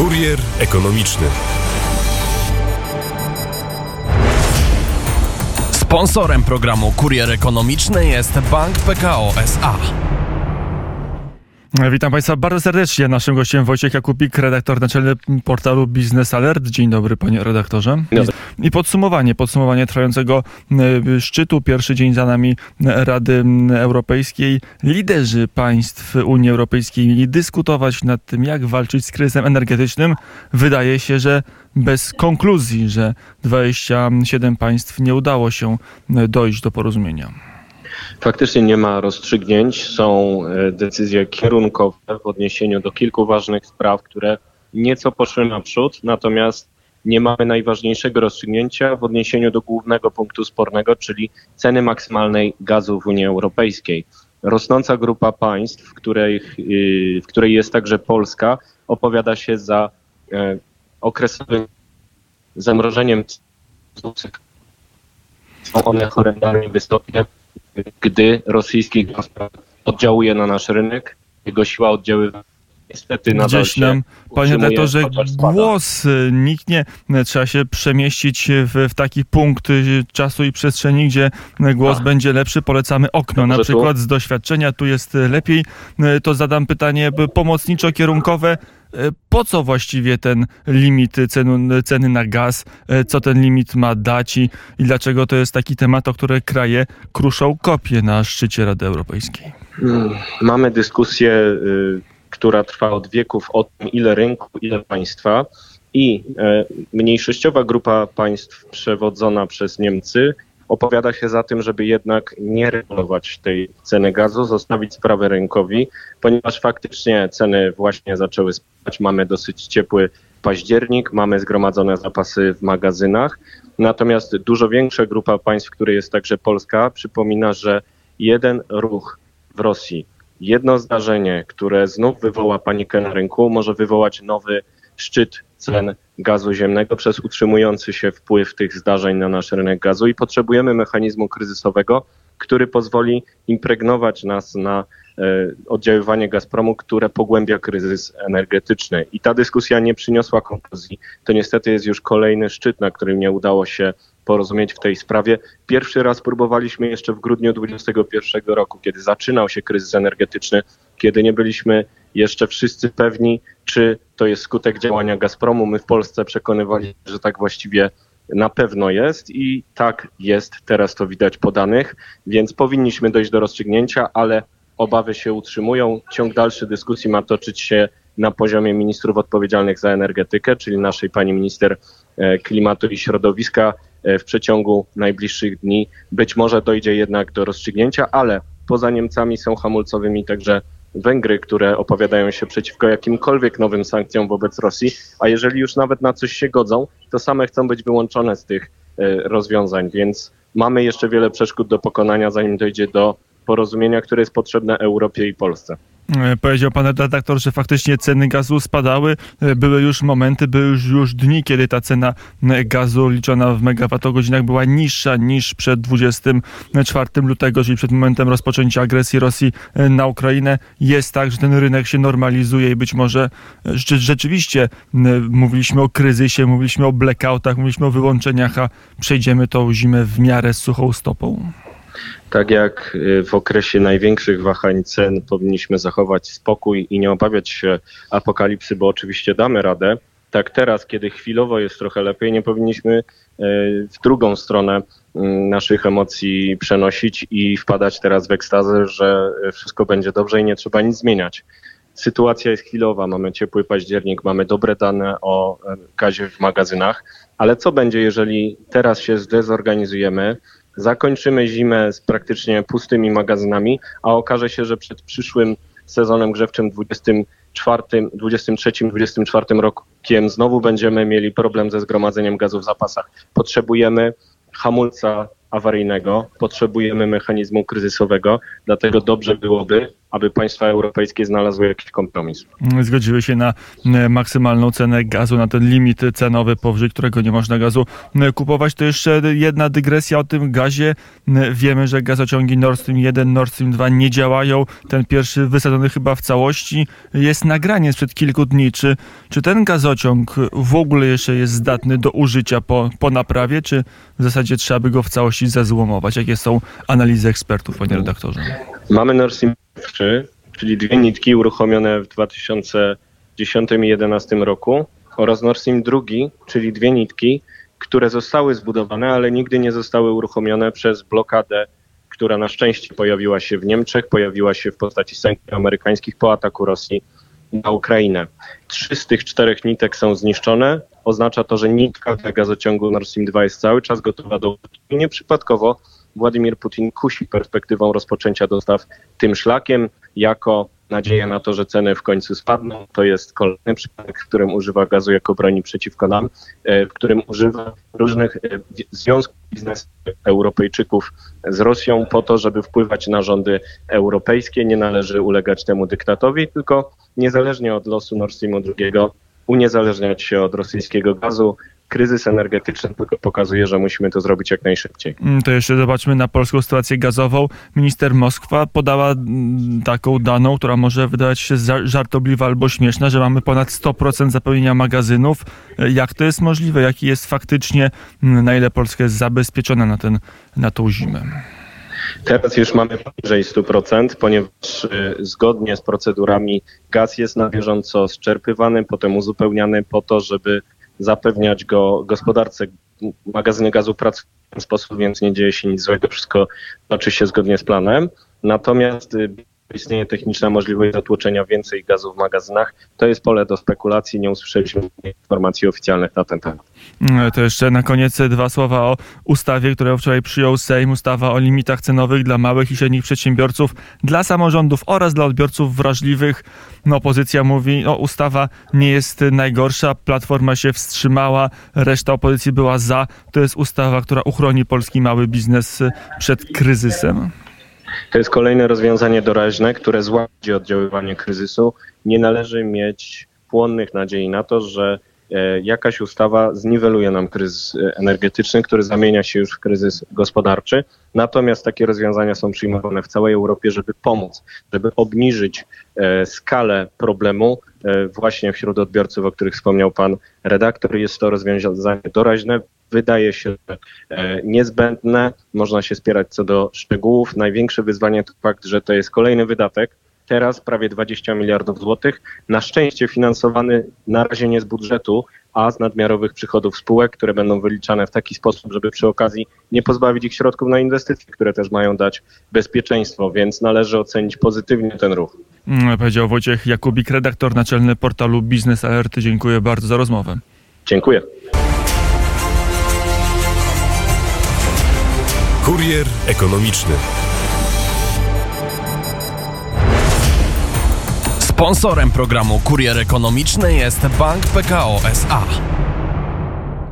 Kurier ekonomiczny. Sponsorem programu Kurier Ekonomiczny jest Bank PKO SA. Witam Państwa bardzo serdecznie. Naszym gościem Wojciech Jakubik, redaktor naczelny portalu Business Alert. Dzień dobry, panie redaktorze. Dobry. I podsumowanie, podsumowanie trwającego e, szczytu. Pierwszy dzień za nami Rady Europejskiej. Liderzy państw Unii Europejskiej mieli dyskutować nad tym, jak walczyć z kryzysem energetycznym. Wydaje się, że bez konkluzji, że 27 państw nie udało się dojść do porozumienia. Faktycznie nie ma rozstrzygnięć, są e, decyzje kierunkowe w odniesieniu do kilku ważnych spraw, które nieco poszły naprzód, natomiast nie mamy najważniejszego rozstrzygnięcia w odniesieniu do głównego punktu spornego, czyli ceny maksymalnej gazu w Unii Europejskiej. Rosnąca grupa państw, w której, w której jest także Polska, opowiada się za e, okresowym zamrożeniem. Są one horrendalnie wysokie, gdy rosyjski gaz oddziałuje na nasz rynek, jego siła oddziaływania niestety nadal Gdzieś nam, panie redaktorze, głos niknie. Trzeba się przemieścić w, w taki punkt y, czasu i przestrzeni, gdzie głos A. będzie lepszy. Polecamy okno, na Dobrze, tu? przykład z doświadczenia. Tu jest y, lepiej. Y, To zadam pytanie pomocniczo-kierunkowe. Po co właściwie ten limit cenu, ceny na gaz? Co ten limit ma dać i, i dlaczego to jest taki temat, o który kraje kruszą kopie na szczycie Rady Europejskiej? Mm, Mamy dyskusję, która trwa od wieków o tym, ile rynku, ile państwa. I e, mniejszościowa grupa państw przewodzona przez Niemcy opowiada się za tym, żeby jednak nie regulować tej ceny gazu, zostawić sprawę rynkowi, ponieważ faktycznie ceny właśnie zaczęły spadać. Mamy dosyć ciepły październik, mamy zgromadzone zapasy w magazynach. Natomiast dużo większa grupa państw, w jest także Polska, przypomina, że jeden ruch w Rosji, jedno zdarzenie, które znów wywoła panikę na rynku, może wywołać nowy szczyt cen gazu ziemnego przez utrzymujący się wpływ tych zdarzeń na nasz rynek gazu i potrzebujemy mechanizmu kryzysowego, który pozwoli impregnować nas na e, oddziaływanie Gazpromu, które pogłębia kryzys energetyczny. I ta dyskusja nie przyniosła konkluzji. To niestety jest już kolejny szczyt, na którym nie udało się porozumieć w tej sprawie. Pierwszy raz próbowaliśmy jeszcze w grudniu 2021 roku, kiedy zaczynał się kryzys energetyczny, kiedy nie byliśmy jeszcze wszyscy pewni, czy to jest skutek działania Gazpromu. My w Polsce przekonywali, że tak właściwie na pewno jest i tak jest, teraz to widać po danych, więc powinniśmy dojść do rozstrzygnięcia, ale obawy się utrzymują. Ciąg dalszy dyskusji ma toczyć się na poziomie ministrów odpowiedzialnych za energetykę, czyli naszej pani minister e, klimatu i środowiska. E, W przeciągu najbliższych dni. Być może dojdzie jednak do rozstrzygnięcia, ale poza Niemcami są hamulcowymi także Węgry, które opowiadają się przeciwko jakimkolwiek nowym sankcjom wobec Rosji, a jeżeli już nawet na coś się godzą, to same chcą być wyłączone z tych e, rozwiązań, więc mamy jeszcze wiele przeszkód do pokonania, zanim dojdzie do porozumienia, które jest potrzebne Europie i Polsce. E, Powiedział pan redaktor, że faktycznie ceny gazu spadały. E, Były już momenty, były już, już dni, kiedy ta cena e, gazu liczona w megawattogodzinach była niższa niż przed 24 lutego, czyli przed momentem rozpoczęcia agresji Rosji na Ukrainę. Jest tak, że ten rynek się normalizuje i być może rze- rzeczywiście mówiliśmy o kryzysie, mówiliśmy o blackoutach, mówiliśmy o wyłączeniach, a przejdziemy tą zimę w miarę suchą stopą. Tak jak y, w okresie największych wahań cen powinniśmy zachować spokój i nie obawiać się apokalipsy, bo oczywiście damy radę, tak teraz, kiedy chwilowo jest trochę lepiej, nie powinniśmy y, w drugą stronę y, naszych emocji przenosić i wpadać teraz w ekstazę, że wszystko będzie dobrze i nie trzeba nic zmieniać. Sytuacja jest chwilowa, mamy ciepły październik, mamy dobre dane o gazie w magazynach, ale co będzie, jeżeli teraz się zdezorganizujemy, zakończymy zimę z praktycznie pustymi magazynami, a okaże się, że przed przyszłym sezonem grzewczym 24, 23, 24 rokiem znowu będziemy mieli problem ze zgromadzeniem gazu w zapasach. Potrzebujemy hamulca awaryjnego, potrzebujemy mechanizmu kryzysowego, dlatego dobrze byłoby, aby państwa europejskie znalazły jakiś kompromis. Zgodziły się na e, maksymalną cenę gazu, na ten limit cenowy, powyżej którego nie można gazu e, kupować. To jeszcze jedna dygresja o tym gazie. E, wiemy, że gazociągi Nord Stream 1, Nord Stream 2 nie działają. Ten pierwszy wysadzony chyba w całości. Jest nagranie sprzed kilku dni. Czy, czy ten gazociąg w ogóle jeszcze jest zdatny do użycia po, po naprawie, czy w zasadzie trzeba by go w całości zezłomować? Jakie są analizy ekspertów, panie redaktorze? Mamy Nord Stream 3, czyli dwie nitki uruchomione w 2010 i 2011 roku oraz Nord Stream 2, czyli dwie nitki, które zostały zbudowane, ale nigdy nie zostały uruchomione przez blokadę, która na szczęście pojawiła się w Niemczech, pojawiła się w postaci sankcji amerykańskich po ataku Rosji na Ukrainę. Trzy z tych czterech nitek są zniszczone. Oznacza to, że nitka dla gazociągu Nord Stream 2 jest cały czas gotowa do nieprzypadkowo Władimir Putin kusi perspektywą rozpoczęcia dostaw tym szlakiem jako nadzieję na to, że ceny w końcu spadną. To jest kolejny przypadek, w którym używa gazu jako broni przeciwko nam, e, w którym używa różnych e, związków biznesowych Europejczyków z Rosją po to, żeby wpływać na rządy europejskie. Nie należy ulegać temu dyktatowi, tylko niezależnie od losu Nord Streamu II uniezależniać się od rosyjskiego gazu, kryzys energetyczny tylko pokazuje, że musimy to zrobić jak najszybciej. Mm, to jeszcze zobaczmy na polską sytuację gazową. Minister Moskwa podała mm, taką daną, która może wydawać się żartobliwa albo śmieszna, że mamy ponad 100% zapełnienia magazynów. E, jak to jest możliwe? Jaki jest faktycznie, mm, na ile Polska jest zabezpieczona na, ten, na tą zimę? Teraz już mamy poniżej 100%, ponieważ y, zgodnie z procedurami gaz jest na bieżąco zczerpywany, potem uzupełniany po to, żeby zapewniać go gospodarce. Magazyny gazu pracują w ten sposób, więc nie dzieje się nic złego, wszystko toczy się zgodnie z planem. Natomiast y, istnieje techniczna możliwość zatłoczenia więcej gazu w magazynach. To jest pole do spekulacji, nie usłyszeliśmy informacji oficjalnych na ten temat. Mm, to jeszcze na koniec dwa słowa o ustawie, którą wczoraj przyjął Sejm, ustawa o limitach cenowych dla małych i średnich przedsiębiorców, dla samorządów oraz dla odbiorców wrażliwych. No, opozycja mówi, no, ustawa nie jest najgorsza, Platforma się wstrzymała, reszta opozycji była za. To jest ustawa, która uchroni polski mały biznes przed kryzysem. To jest kolejne rozwiązanie doraźne, które złagodzi oddziaływanie kryzysu. Nie należy mieć płonnych nadziei na to, że e, jakaś ustawa zniweluje nam kryzys e, energetyczny, który zamienia się już w kryzys gospodarczy. Natomiast takie rozwiązania są przyjmowane w całej Europie, żeby pomóc, żeby obniżyć e, skalę problemu właśnie wśród odbiorców, o których wspomniał pan redaktor. Jest to rozwiązanie doraźne, wydaje się e, niezbędne. Można się spierać co do szczegółów. Największe wyzwanie to fakt, że to jest kolejny wydatek. Teraz prawie 20 miliardów złotych. Na szczęście finansowany na razie nie z budżetu, a z nadmiarowych przychodów spółek, które będą wyliczane w taki sposób, żeby przy okazji nie pozbawić ich środków na inwestycje, które też mają dać bezpieczeństwo, więc należy ocenić pozytywnie ten ruch. Mm, powiedział Wojciech Jakubik, redaktor naczelny portalu Biznes Alerty. Dziękuję bardzo za rozmowę. Dziękuję. Kurier ekonomiczny. Sponsorem programu Kurier Ekonomiczny jest Bank PKO SA.